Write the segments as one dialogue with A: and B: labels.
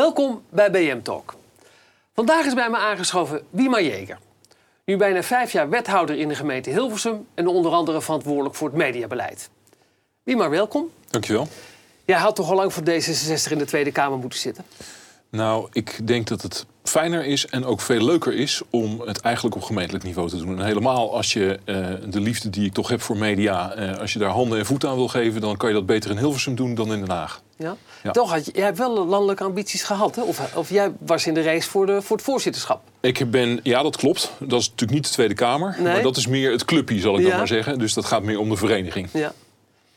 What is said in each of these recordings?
A: Welkom bij BM Talk. Vandaag is bij me aangeschoven Wiema Jeger. Nu bijna vijf jaar wethouder in de gemeente Hilversum en onder andere verantwoordelijk voor het mediabeleid. Wiema, welkom.
B: Dankjewel.
A: Jij had toch al lang voor D66 in de Tweede Kamer moeten zitten?
B: Nou, ik denk dat het fijner is en ook veel leuker is om het eigenlijk op gemeentelijk niveau te doen. En helemaal als je uh, de liefde die ik toch heb voor media, uh, als je daar handen en voeten aan wil geven, dan kan je dat beter in Hilversum doen dan in Den Haag.
A: Ja? ja. Toch, had je, jij hebt wel landelijke ambities gehad, hè? Of, of jij was in de race voor, de, voor het voorzitterschap?
B: Ik ben, ja, dat klopt. Dat is natuurlijk niet de Tweede Kamer, nee. maar dat is meer het clubje, zal ik ja. dan maar zeggen. Dus dat gaat meer om de vereniging.
A: Ja.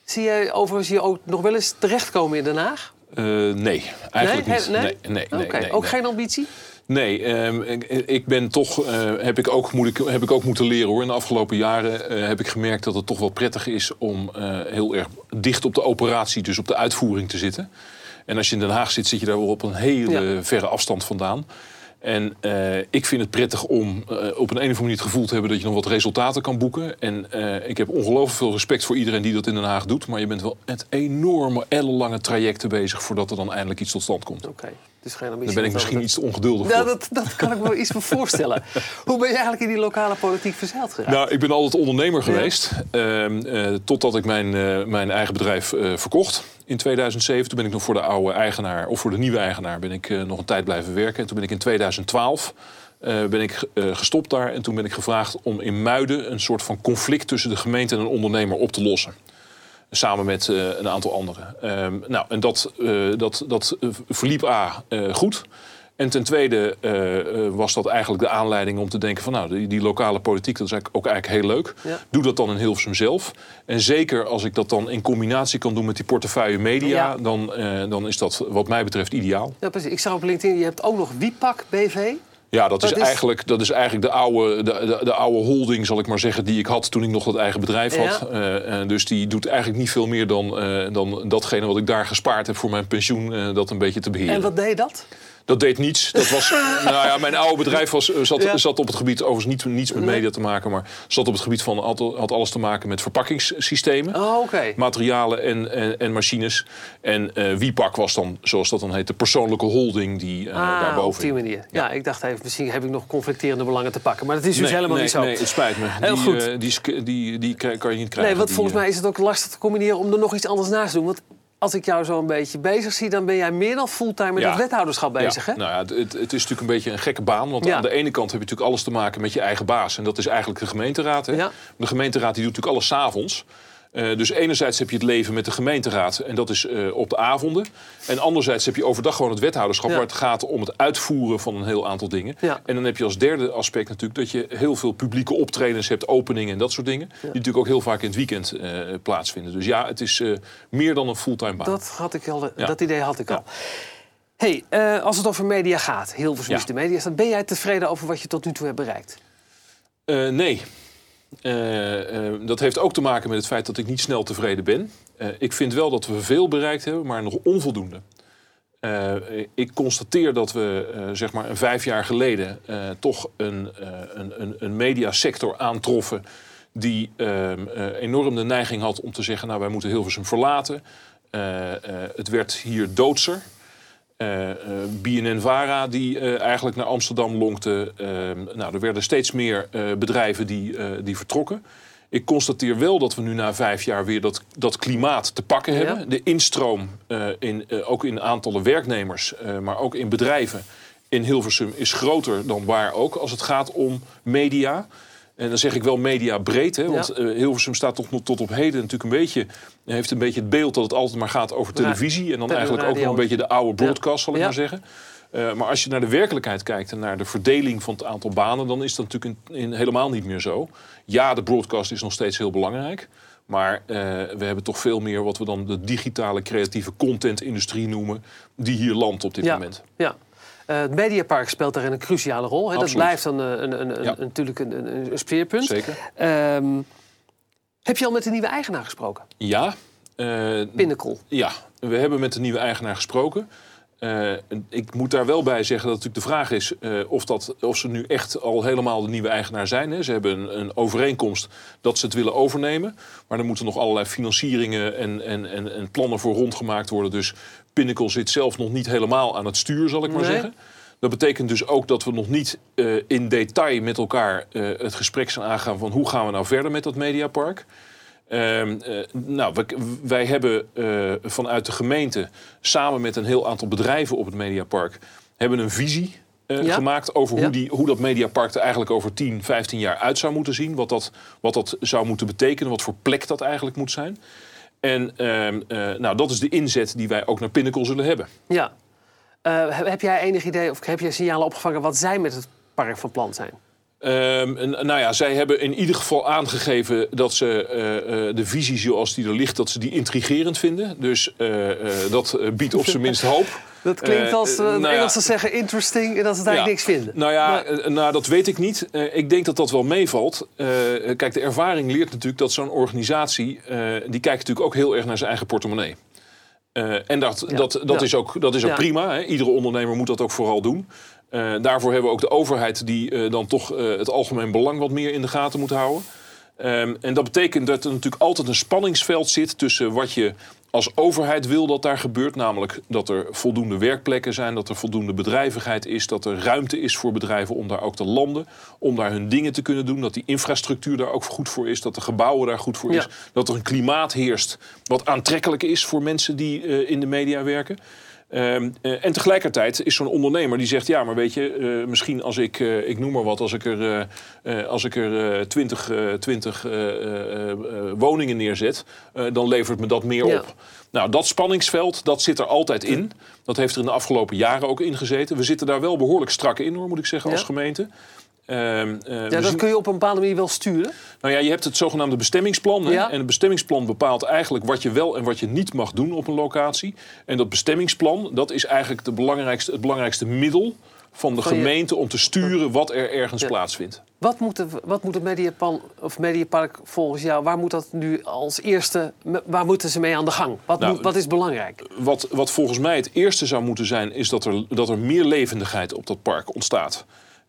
A: Zie jij overigens je ook nog wel eens terechtkomen in Den Haag?
B: Uh, nee, eigenlijk
A: nee?
B: niet.
A: Nee?
B: Nee, nee, nee,
A: okay.
B: nee
A: Ook geen ambitie?
B: Nee, um, ik, ben toch, uh, heb, ik ook, moet ik, heb ik ook moeten leren hoor. In de afgelopen jaren uh, heb ik gemerkt dat het toch wel prettig is om uh, heel erg dicht op de operatie, dus op de uitvoering te zitten. En als je in Den Haag zit, zit je daar wel op een hele ja. verre afstand vandaan. En uh, ik vind het prettig om uh, op een, een of andere manier het gevoel te hebben dat je nog wat resultaten kan boeken. En uh, ik heb ongelooflijk veel respect voor iedereen die dat in Den Haag doet. Maar je bent wel met enorme, ellenlange trajecten bezig voordat er dan eindelijk iets tot stand komt.
A: Oké. Okay. Dus geen
B: Dan ben ik misschien iets te ongeduldig voor.
A: Dat, dat kan ik me iets voor voorstellen. Hoe ben je eigenlijk in die lokale politiek verzeild geraakt?
B: Nou, ik ben altijd ondernemer geweest. Ja. Uh, totdat ik mijn, uh, mijn eigen bedrijf uh, verkocht in 2007. Toen ben ik nog voor de oude eigenaar, of voor de nieuwe eigenaar, ben ik nog een tijd blijven werken. En toen ben ik in 2012 ben ik gestopt daar. En toen ben ik gevraagd om in Muiden een soort van conflict tussen de gemeente en een ondernemer op te lossen. Samen met uh, een aantal anderen. Um, nou, en dat, uh, dat, dat verliep A uh, goed. En ten tweede was dat eigenlijk de aanleiding om te denken van... nou, die, die lokale politiek, dat is eigenlijk ook eigenlijk heel leuk. Ja. Doe dat dan in Hilversum zelf. En zeker als ik dat dan in combinatie kan doen met die portefeuille media... Ja. Dan, dan is dat wat mij betreft ideaal.
A: Ja, precies. Ik zag op LinkedIn, je hebt ook nog Wiepak BV...
B: Ja, dat is, is, Eigenlijk, dat is eigenlijk de oude, de, de, de, oude holding, zal ik maar zeggen, die ik had toen ik nog dat eigen bedrijf had. Ja. Uh, dus die doet eigenlijk niet veel meer dan, uh, dan datgene wat ik daar gespaard heb voor mijn pensioen, uh, dat een beetje te beheren.
A: En wat deed dat?
B: Dat deed niets. Dat was, nou ja, mijn oude bedrijf was, zat, ja. zat op het gebied, overigens niet, niets met media te maken, maar zat op het gebied van, had, had alles te maken met verpakkingssystemen.
A: Oh, okay.
B: Materialen en, en, en, machines. En uh, Wiepak was dan, zoals dat dan heet, de persoonlijke holding die uh,
A: ah,
B: daarboven.
A: op die manier. Ja, ja ik dacht even, misschien heb ik nog conflicterende belangen te pakken. Maar dat is dus
B: nee,
A: helemaal
B: nee,
A: niet zo.
B: Nee, het spijt me.
A: Heel
B: die,
A: goed.
B: Uh, die, die, die, kan je niet krijgen.
A: Nee, want
B: die,
A: volgens mij is het ook lastig te combineren om er nog iets anders naast te doen. Want als ik jou zo een beetje bezig zie, dan ben jij meer dan fulltime met
B: Ja.
A: het wethouderschap bezig,
B: ja.
A: hè?
B: Nou ja, het, het is natuurlijk een beetje een gekke baan. Want
A: Ja.
B: aan de ene kant heb je natuurlijk alles te maken met je eigen baas. En dat is eigenlijk de gemeenteraad. Hè? De gemeenteraad die doet natuurlijk alles s'avonds. Uh, dus enerzijds heb je het leven met de gemeenteraad en dat is uh, op de avonden. En anderzijds heb je overdag gewoon het wethouderschap...
A: Ja.
B: waar het gaat om het uitvoeren van een heel aantal dingen.
A: Ja.
B: En dan heb je als derde aspect natuurlijk... dat je heel veel publieke optredens hebt, openingen en dat soort dingen... die natuurlijk ook heel vaak in het weekend uh, plaatsvinden. Dus ja, het is meer dan een fulltime baan.
A: Dat, had ik al, dat idee had ik
B: Ja.
A: al. hey, eh, als het over media gaat, heel veel de media staat, ben jij tevreden over wat je tot nu toe hebt bereikt?
B: Nee. Uh, uh, dat heeft ook te maken met het feit dat ik niet snel tevreden ben. Uh, ik vind wel dat we veel bereikt hebben, maar nog onvoldoende. Ik constateer dat we zeg maar een vijf jaar geleden toch een, een, een, mediasector aantroffen die enorm de neiging had om te zeggen: Nou, wij moeten Hilversum verlaten. het werd hier doodser. Uh, uh, BNN-Vara die uh, eigenlijk naar Amsterdam lonkte. nou, er werden steeds meer bedrijven die, die vertrokken. Ik constateer wel dat we nu na vijf jaar weer dat, dat klimaat te pakken hebben.
A: Ja.
B: De instroom, in, ook in aantallen werknemers, maar ook in bedrijven in Hilversum is groter dan waar ook als het gaat om media. En dan zeg ik wel media breed, hè, want
A: Ja.
B: uh, Hilversum staat toch nog tot op heden natuurlijk een beetje, heeft een beetje het beeld dat het altijd maar gaat over televisie. En dan eigenlijk ook nog een beetje de oude broadcast, zal ik maar zeggen. Uh, maar als je naar de werkelijkheid kijkt en naar de verdeling van het aantal banen, dan is dat natuurlijk in, in helemaal niet meer zo. Ja, de broadcast is nog steeds heel belangrijk. Maar uh, we hebben toch veel meer wat we dan de digitale creatieve content-industrie noemen, die hier landt op dit
A: ja.
B: moment.
A: Ja. Uh, het Mediapark speelt daarin een cruciale rol. Hè? Dat blijft een, een, een, een,
B: Ja.
A: natuurlijk een, een, een speerpunt.
B: Zeker.
A: Ehm, heb je al met de nieuwe eigenaar gesproken?
B: Ja. Uh,
A: Pinnacle.
B: Ja, we hebben met de nieuwe eigenaar gesproken. Uh, ik moet daar wel bij zeggen dat natuurlijk de vraag is uh, of, dat, of ze nu echt al helemaal de nieuwe eigenaar zijn. Hè. Ze hebben een, een, overeenkomst dat ze het willen overnemen. Maar er moeten nog allerlei financieringen en, en, en, en, plannen voor rondgemaakt worden. Dus Pinnacle zit zelf nog niet helemaal aan het stuur, zal ik maar zeggen. Dat betekent dus ook dat we nog niet uh, in detail met elkaar het gesprek zijn aangaan van hoe gaan we nou verder met dat mediapark. Uh, nou, wij, hebben vanuit de gemeente samen met een heel aantal bedrijven op het Mediapark hebben een visie gemaakt over hoe, die, hoe dat Mediapark er eigenlijk over 10, 15 jaar uit zou moeten zien. Wat dat, wat dat zou moeten betekenen, wat voor plek dat eigenlijk moet zijn. En ehm, nou, dat is de inzet die wij ook naar Pinnacle zullen hebben.
A: Ja. heb jij enig idee of heb jij signalen opgevangen wat zij met het park van plan zijn?
B: Um, nou ja, zij hebben in ieder geval aangegeven dat ze uh, uh, de visie zoals die er ligt, dat ze die intrigerend vinden. Dus uh, dat biedt op zijn minst hoop.
A: Dat klinkt als de nou Engelsen ja, zeggen interesting en dat ze daar ja, niks vinden.
B: Nou ja, maar... nou, dat weet ik niet. ik denk dat dat wel meevalt. kijk, de ervaring leert natuurlijk dat zo'n organisatie, die kijkt natuurlijk ook heel erg naar zijn eigen portemonnee. en dat, dat, dat, is ook, dat is ook prima. Hè? Iedere ondernemer moet dat ook vooral doen. Uh, daarvoor hebben we ook de overheid die uh, dan toch uh, het algemeen belang wat meer in de gaten moet houden. Um, en dat betekent dat er natuurlijk altijd een spanningsveld zit tussen wat je als overheid wil dat daar gebeurt. Namelijk dat er voldoende werkplekken zijn, dat er voldoende bedrijvigheid is, dat er ruimte is voor bedrijven om daar ook te landen, om daar hun dingen te kunnen doen, dat die infrastructuur daar ook goed voor is, dat de gebouwen daar goed voor ja. is, dat er een klimaat heerst wat aantrekkelijk is voor mensen die in de media werken. Uh, uh, en tegelijkertijd is zo'n ondernemer die zegt: Ja, maar weet je, uh, misschien als ik, eh, ik noem maar wat, als ik er, als ik er 20, 20 woningen neerzet, dan levert me dat meer ja. op. Nou, dat spanningsveld, dat zit er altijd in. Dat heeft er in de afgelopen jaren ook in gezeten. We zitten daar wel behoorlijk strak in, hoor, moet ik zeggen, ja. als gemeente.
A: Uh, uh, ja, dat kun je op een bepaalde manier wel sturen.
B: Nou ja, je hebt het zogenaamde bestemmingsplan. Ja. En het bestemmingsplan bepaalt eigenlijk wat je wel en wat je niet mag doen op een locatie. En dat bestemmingsplan, dat is eigenlijk de belangrijkste, het belangrijkste middel van de van gemeente je... om te sturen wat er ergens ja. plaatsvindt.
A: Wat moet, de, wat moet het Mediapan, of Mediapark volgens jou, waar moet dat nu als eerste, waar moeten ze mee aan de gang? Wat, nou, moet, wat is belangrijk?
B: Wat, wat volgens mij het eerste zou moeten zijn, is dat er, dat er meer levendigheid op dat park ontstaat.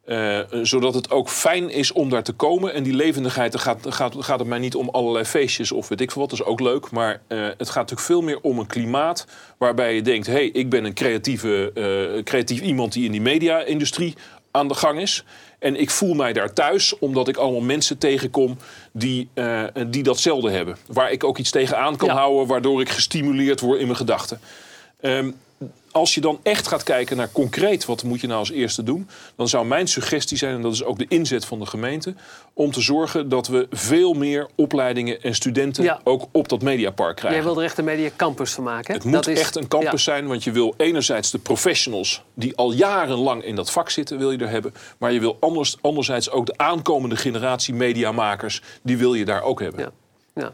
B: Uh, zodat het ook fijn is om daar te komen. En die levendigheid, gaat, gaat, gaat het mij niet om allerlei feestjes of weet ik veel wat. Dat is ook leuk. Maar uh, het gaat natuurlijk veel meer om een klimaat waarbij je denkt... hé, hey, ik ben een creatieve, uh, creatief iemand die in die media-industrie aan de gang is. En ik voel mij daar thuis, omdat ik allemaal mensen tegenkom die, die datzelfde hebben. Waar ik ook iets tegenaan kan ja. houden, waardoor ik gestimuleerd word in mijn gedachten. Um, als je dan echt gaat kijken naar concreet wat moet je nou als eerste doen, dan zou mijn suggestie zijn, en dat is ook de inzet van de gemeente, om te zorgen dat we veel meer opleidingen en studenten ja. ook op dat mediapark krijgen.
A: Jij wil er echt een mediacampus van maken?
B: Het moet dat echt is, een campus ja. zijn, want je wil enerzijds de professionals die al jarenlang in dat vak zitten, wil je er hebben, maar je wil anders, anderzijds ook de aankomende generatie mediamakers, die wil je daar ook hebben.
A: Ja. Ja.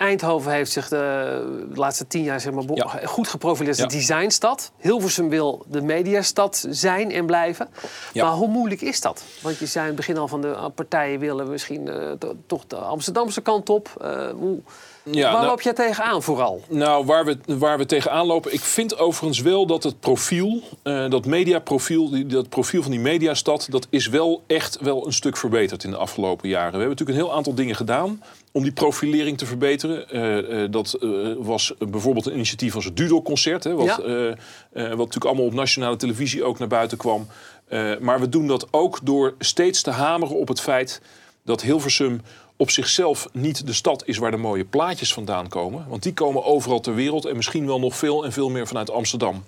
A: Eindhoven heeft zich de, laatste tien jaar zeg maar, ja. goed geprofileerd als ja. designstad. Hilversum wil de mediastad zijn en blijven. Ja. Maar hoe moeilijk is dat? Want je zei in het begin al van de partijen willen misschien uh, toch de Amsterdamse kant op. Uh, hoe, waar nou, loop jij tegenaan vooral?
B: Nou, waar we, waar we tegenaan lopen... Ik vind overigens wel dat het profiel, uh, dat mediaprofiel... dat profiel van die mediastad... dat is wel echt wel een stuk verbeterd in de afgelopen jaren. We hebben natuurlijk een heel aantal dingen gedaan om die profilering te verbeteren. Uh, uh, dat uh, was bijvoorbeeld een initiatief als het Dudel-concert... Hè, wat, ja. wat natuurlijk allemaal op nationale televisie ook naar buiten kwam. maar we doen dat ook door steeds te hameren op het feit... dat Hilversum op zichzelf niet de stad is waar de mooie plaatjes vandaan komen. Want die komen overal ter wereld en misschien wel nog veel en veel meer vanuit Amsterdam.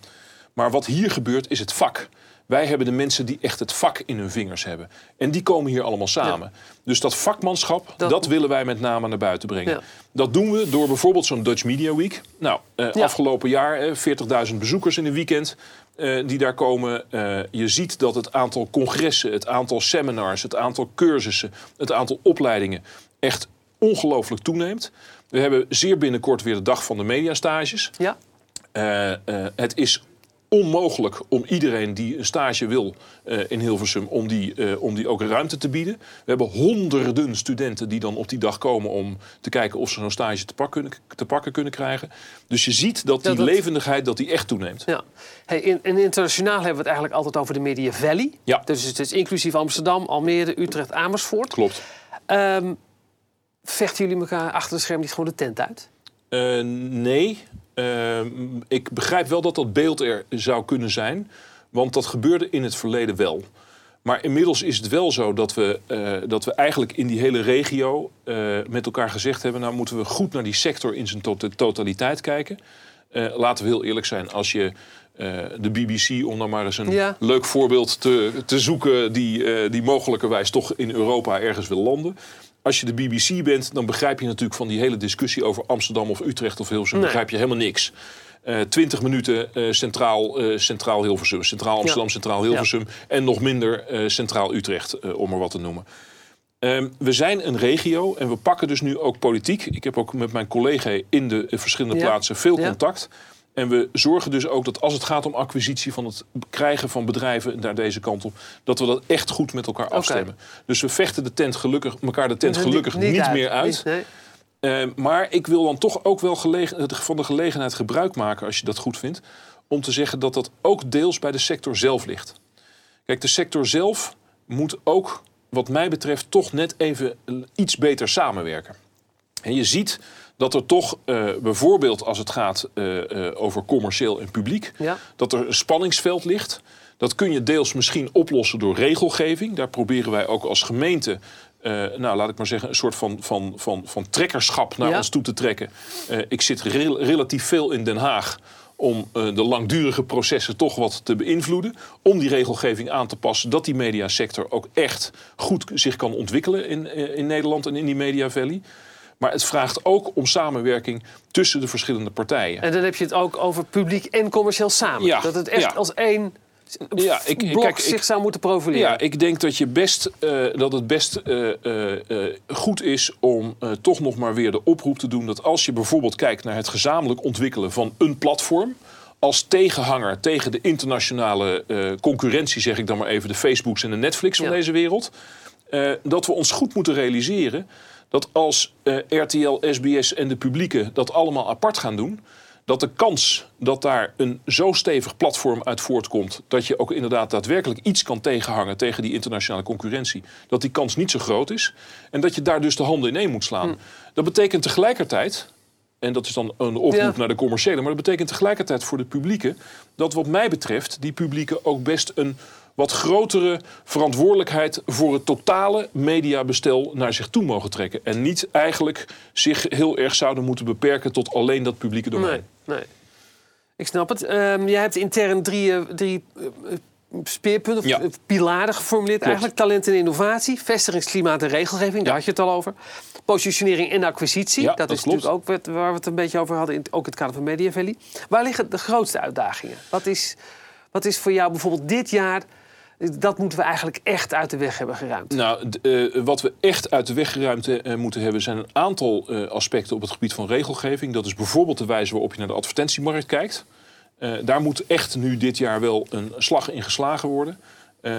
B: Maar wat hier gebeurt is het vak. Wij hebben de mensen die echt het vak in hun vingers hebben. En die komen hier allemaal samen. Ja. Dus dat vakmanschap, dat... dat... willen wij met name naar buiten brengen. Ja. Dat doen we door bijvoorbeeld zo'n Dutch Media Week. Nou, eh, ja. afgelopen jaar eh, 40.000 bezoekers in een weekend. Uh, die daar komen. Uh, je ziet dat het aantal congressen, het aantal seminars, het aantal cursussen, het aantal opleidingen echt ongelooflijk toeneemt. We hebben zeer binnenkort weer de dag van de mediastages.
A: Ja.
B: Uh, het is onmogelijk om iedereen die een stage wil uh, in Hilversum, om die, uh, om die ook ruimte te bieden. We hebben honderden studenten die dan op die dag komen om te kijken of ze zo'n stage te, pakken kunnen, te pakken kunnen krijgen. Dus je ziet dat die levendigheid dat die echt toeneemt.
A: Ja. Hey, in, in, internationaal hebben we het eigenlijk altijd over de Media Valley.
B: Ja.
A: Dus het is inclusief Amsterdam, Almere, Utrecht, Amersfoort.
B: Klopt.
A: Um, vechten jullie elkaar achter de scherm niet gewoon de tent uit?
B: Uh, nee. Uh, ik begrijp wel dat dat beeld er zou kunnen zijn. Want dat gebeurde in het verleden wel. Maar inmiddels is het wel zo dat we, uh, dat we eigenlijk in die hele regio met elkaar gezegd hebben... nou moeten we goed naar die sector in zijn totaliteit kijken. laten we heel eerlijk zijn, als je de BBC, om dan maar eens een ja. leuk voorbeeld te, te zoeken... die, die mogelijkerwijs toch in Europa ergens wil landen als je de BBC bent, dan begrijp je natuurlijk van die hele discussie over Amsterdam of Utrecht of Hilversum, nee. begrijp je helemaal niks. Uh, eh, 20 minuten uh, centraal, uh, centraal Hilversum, centraal Amsterdam, ja. centraal Hilversum ja. en nog minder centraal Utrecht, om maar wat te noemen. Ehm, we zijn een regio en we pakken dus nu ook politiek. Ik heb ook met mijn collega in de verschillende ja. plaatsen veel contact. En we zorgen dus ook dat als het gaat om acquisitie van het krijgen van bedrijven naar deze kant op, dat we dat echt goed met elkaar afstemmen. Okay. Dus we vechten de tent gelukkig, elkaar de tent gelukkig niet, niet, niet meer uit. Nee. Uh, maar ik wil dan toch ook wel gelegen, van de gelegenheid gebruik maken, als je dat goed vindt, om te zeggen dat dat ook deels bij de sector zelf ligt. Kijk, de sector zelf moet ook, wat mij betreft, toch net even iets beter samenwerken. En je ziet dat er toch uh, bijvoorbeeld als het gaat uh, uh, over commercieel en publiek,
A: ja.
B: dat er een spanningsveld ligt. Dat kun je deels misschien oplossen door regelgeving. Daar proberen wij ook als gemeente, nou laat ik maar zeggen, een soort van, van, van, van trekkerschap naar ja. ons toe te trekken. ik zit re relatief veel in Den Haag om uh, de langdurige processen toch wat te beïnvloeden. Om die regelgeving aan te passen dat die mediasector ook echt goed zich kan ontwikkelen in, in Nederland en in die Media Valley. Maar het vraagt ook om samenwerking tussen de verschillende partijen.
A: En dan heb je het ook over publiek en commercieel samen.
B: Ja,
A: dat het echt
B: ja.
A: als één
B: ja, ik,
A: blok
B: kijk,
A: zich
B: ik,
A: zou moeten profileren.
B: Ja, ik denk dat, je best, uh, dat het best uh, uh, goed is om toch nog maar weer de oproep te doen... dat als je bijvoorbeeld kijkt naar het gezamenlijk ontwikkelen van een platform... als tegenhanger tegen de internationale concurrentie, zeg ik dan maar even... de Facebooks en de Netflix van ja. deze wereld... dat we ons goed moeten realiseren dat als uh, RTL, SBS en de publieke dat allemaal apart gaan doen, dat de kans dat daar een zo stevig platform uit voortkomt, dat je ook inderdaad daadwerkelijk iets kan tegenhangen tegen die internationale concurrentie, dat die kans niet zo groot is. En dat je daar dus de handen in één moet slaan. Hm. Dat betekent tegelijkertijd. En dat is dan een oproep ja. naar de commerciële. Maar dat betekent tegelijkertijd voor de publieke. dat wat mij betreft die publieke ook best een wat grotere verantwoordelijkheid voor het totale mediabestel naar zich toe mogen trekken. En niet eigenlijk zich heel erg zouden moeten beperken tot alleen dat publieke domein.
A: Nee, nee. Ik snap het. Um, jij hebt intern drie, drie uh, speerpunten,
B: ja.
A: pilaren geformuleerd Klopt. eigenlijk. Talent en innovatie, vestigingsklimaat en regelgeving, ja. daar had je het al over. Positionering en acquisitie,
B: ja,
A: dat,
B: dat,
A: is
B: klopt.
A: natuurlijk ook waar we het een beetje over hadden, in ook het kader van Media Valley. Waar liggen de grootste uitdagingen? Wat is, wat is voor jou bijvoorbeeld dit jaar dat moeten we eigenlijk echt uit de weg hebben geruimd.
B: Nou, uh, wat we echt uit de weg geruimd uh, moeten hebben... zijn een aantal uh, aspecten op het gebied van regelgeving. Dat is bijvoorbeeld de wijze waarop je naar de advertentiemarkt kijkt. daar moet echt nu dit jaar wel een slag in geslagen worden.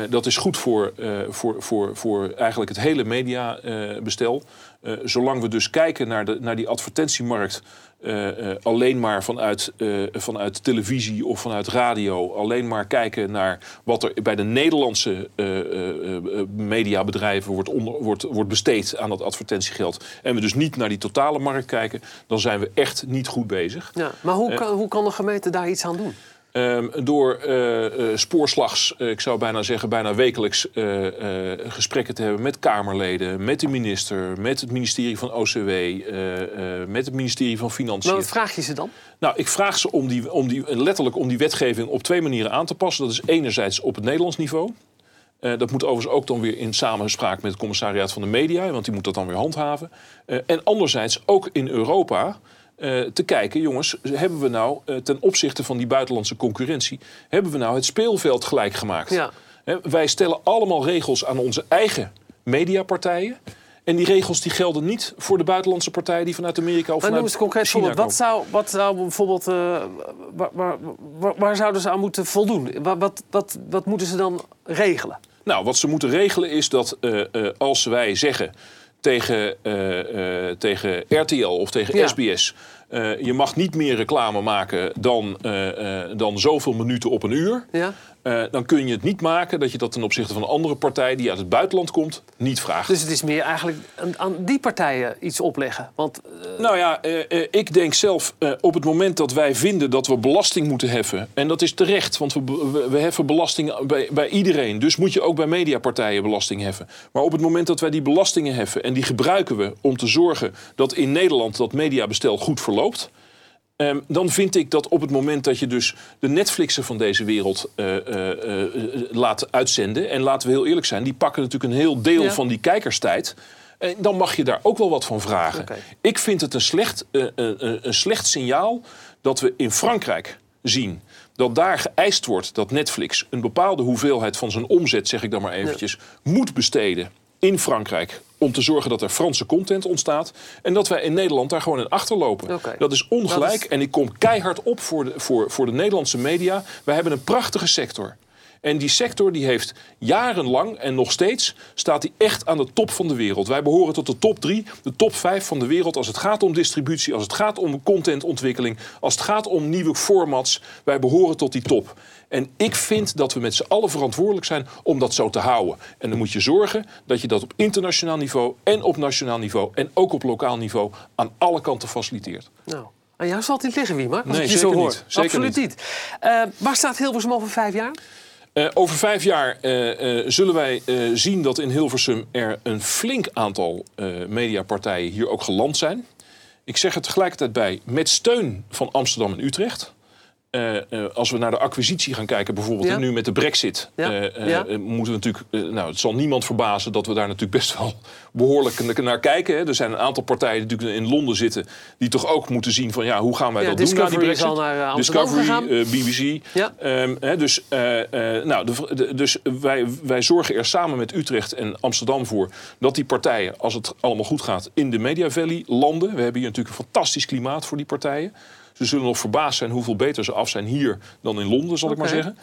B: Dat is goed voor, voor, voor, voor eigenlijk het hele mediabestel. Zolang we dus kijken naar, de, naar die advertentiemarkt alleen maar vanuit, vanuit televisie of vanuit radio, alleen maar kijken naar wat er bij de Nederlandse mediabedrijven wordt, onder, wordt, wordt besteed aan dat advertentiegeld. En we dus niet naar die totale markt kijken, dan zijn we echt niet goed bezig.
A: Ja, maar hoe kan, hoe kan de gemeente daar iets aan doen?
B: Um, door uh, uh, spoorslags, uh, ik zou bijna zeggen bijna wekelijks gesprekken te hebben met Kamerleden, met de minister, met het ministerie van OCW, met het ministerie van Financiën.
A: Maar wat vraag je ze dan?
B: Nou, ik vraag ze om die, om die, letterlijk om die wetgeving op twee manieren aan te passen. Dat is enerzijds op het Nederlands niveau. dat moet overigens ook dan weer in samenspraak met het commissariaat van de media, want die moet dat dan weer handhaven. en anderzijds ook in Europa. Uh, te kijken, jongens, hebben we nou uh, ten opzichte van die buitenlandse concurrentie, hebben we nou het speelveld gelijk gemaakt?
A: Ja.
B: He, wij stellen allemaal regels aan onze eigen mediapartijen. En die regels die gelden niet voor de buitenlandse partijen die vanuit Amerika of
A: maar
B: vanuit
A: concreet
B: China
A: Wat zou, wat zou bijvoorbeeld, uh, waar, waar, waar, waar, zouden ze aan moeten voldoen? Wat, wat, wat, wat moeten ze dan regelen?
B: Nou, wat ze moeten regelen is dat uh, uh, als wij zeggen tegen, tegen RTL of tegen ja. SBS... je mag niet meer reclame maken dan, dan zoveel minuten op een uur... Ja. Dan kun je het niet maken dat je dat ten opzichte van een andere partij die uit het buitenland komt, niet vraagt.
A: Dus het is meer eigenlijk aan die partijen iets opleggen. Want.
B: Nou ja, ik denk zelf op het moment dat wij vinden dat we belasting moeten heffen. En dat is terecht, want we, we, we heffen belasting bij, bij, iedereen. Dus moet je ook bij mediapartijen belasting heffen. Maar op het moment dat wij die belastingen heffen en die gebruiken we om te zorgen dat in Nederland dat mediabestel goed verloopt. Um, dan vind ik dat op het moment dat je dus de Netflixen van deze wereld uh, uh, uh, laat uitzenden... en laten we heel eerlijk zijn, die pakken natuurlijk een heel deel ja. van die kijkerstijd... En dan mag je daar ook wel wat van vragen. Okay. Ik vind het een slecht, een slecht signaal dat we in Frankrijk zien dat daar geëist wordt dat Netflix een bepaalde hoeveelheid van zijn omzet, zeg ik dan maar eventjes, ja. moet besteden in Frankrijk om te zorgen dat er Franse content ontstaat. En dat wij in Nederland daar gewoon in achterlopen. Okay. Dat is ongelijk. Dat is... En ik kom keihard op voor de, voor, voor de Nederlandse media. Wij hebben een prachtige sector. En die sector die heeft jarenlang en nog steeds staat die echt aan de top van de wereld. Wij behoren tot de top drie, de top vijf van de wereld als het gaat om distributie, als het gaat om contentontwikkeling, als het gaat om nieuwe formats. Wij behoren tot die top. En ik vind dat we met z'n allen verantwoordelijk zijn om dat zo te houden. En dan moet je zorgen dat je dat op internationaal niveau en op nationaal niveau en ook op lokaal niveau aan alle kanten faciliteert.
A: Nou. Aan jou zal het niet liggen, Wiemer, als
B: nee,
A: je
B: zeker
A: zo.
B: Niet. Zeker
A: Absoluut niet. niet. Uh, waar staat Hilversum over vijf jaar?
B: Uh, over vijf jaar uh, uh, zullen wij zien dat in Hilversum er een flink aantal mediapartijen hier ook geland zijn. Ik zeg er tegelijkertijd bij, met steun van Amsterdam en Utrecht. Uh, uh, als we naar de acquisitie gaan kijken, bijvoorbeeld ja. nu met de brexit, ja. uh, ja. moeten we natuurlijk, nou, het zal niemand verbazen dat we daar natuurlijk best wel behoorlijk naar kijken. Hè. Er zijn een aantal partijen die natuurlijk in Londen zitten, die toch ook moeten zien van ja, hoe gaan wij dat
A: Discovery
B: doen na die brexit?
A: Naar,
B: Discovery, BBC. Um, hè, dus nou, de, de, dus wij, wij zorgen er samen met Utrecht en Amsterdam voor dat die partijen, als het allemaal goed gaat, in de Media Valley landen. We hebben hier natuurlijk een fantastisch klimaat voor die partijen. Ze zullen nog verbaasd zijn hoeveel beter ze af zijn hier dan in Londen, zal okay. ik maar zeggen.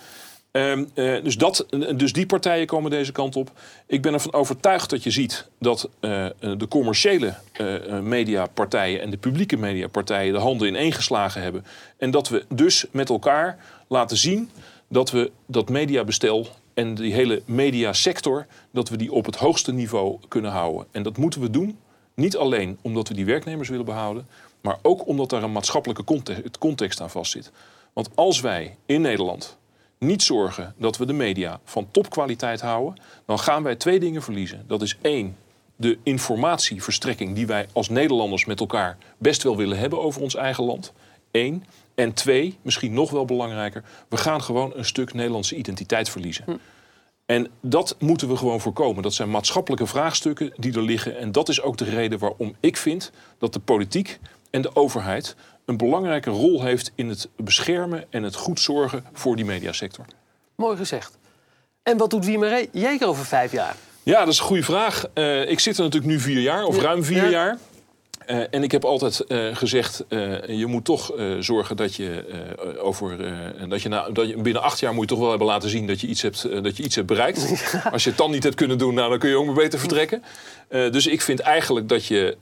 B: Um, uh, dus, dat, dus die partijen komen deze kant op. Ik ben ervan overtuigd dat je ziet dat uh, de commerciële uh, mediapartijen en de publieke mediapartijen de handen ineengeslagen hebben. En dat we dus met elkaar laten zien dat we dat mediabestel en die hele mediasector, dat we die op het hoogste niveau kunnen houden. En dat moeten we doen, niet alleen omdat we die werknemers willen behouden, maar ook omdat daar een maatschappelijke context, context aan vastzit. Want als wij in Nederland niet zorgen dat we de media van topkwaliteit houden, dan gaan wij twee dingen verliezen. Dat is één, de informatieverstrekking die wij als Nederlanders met elkaar best wel willen hebben over ons eigen land. Eén. En twee, misschien nog wel belangrijker, we gaan gewoon een stuk Nederlandse identiteit verliezen. Hm. En dat moeten we gewoon voorkomen. Dat zijn maatschappelijke vraagstukken die er liggen. En dat is ook de reden waarom ik vind dat de politiek en de overheid een belangrijke rol heeft in het beschermen en het goed zorgen voor die mediasector.
A: Mooi gezegd. En wat doet Wiemer Jeker over vijf jaar?
B: Ja, dat is een goede vraag. Uh, ik zit er natuurlijk nu vier jaar, of ja, ruim vier ja. jaar. Uh, en ik heb altijd uh, gezegd, uh, je moet toch zorgen dat je, over, dat, je na, dat je binnen acht jaar moet je toch wel hebben laten zien dat je iets hebt, dat je iets hebt bereikt. Ja. Als je het dan niet hebt kunnen doen, nou, dan kun je ook maar beter vertrekken. dus ik vind eigenlijk dat je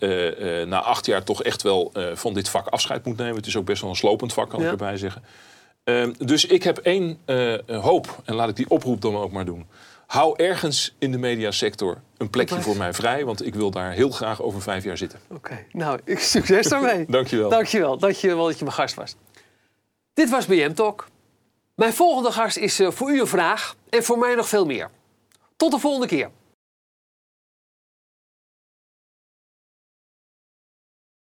B: na acht jaar toch echt wel van dit vak afscheid moet nemen. Het is ook best wel een slopend vak, kan ik erbij zeggen. dus ik heb één hoop, en laat ik die oproep dan ook maar doen hou ergens in de mediasector een plekje voor mij vrij. Want ik wil daar heel graag over vijf jaar zitten.
A: Oké, okay. nou, succes daarmee.
B: Dankjewel.
A: Dankjewel. Dankjewel dat je mijn gast was. Dit was BM Talk. Mijn volgende gast is uh, voor u een vraag en voor mij nog veel meer. Tot de volgende keer.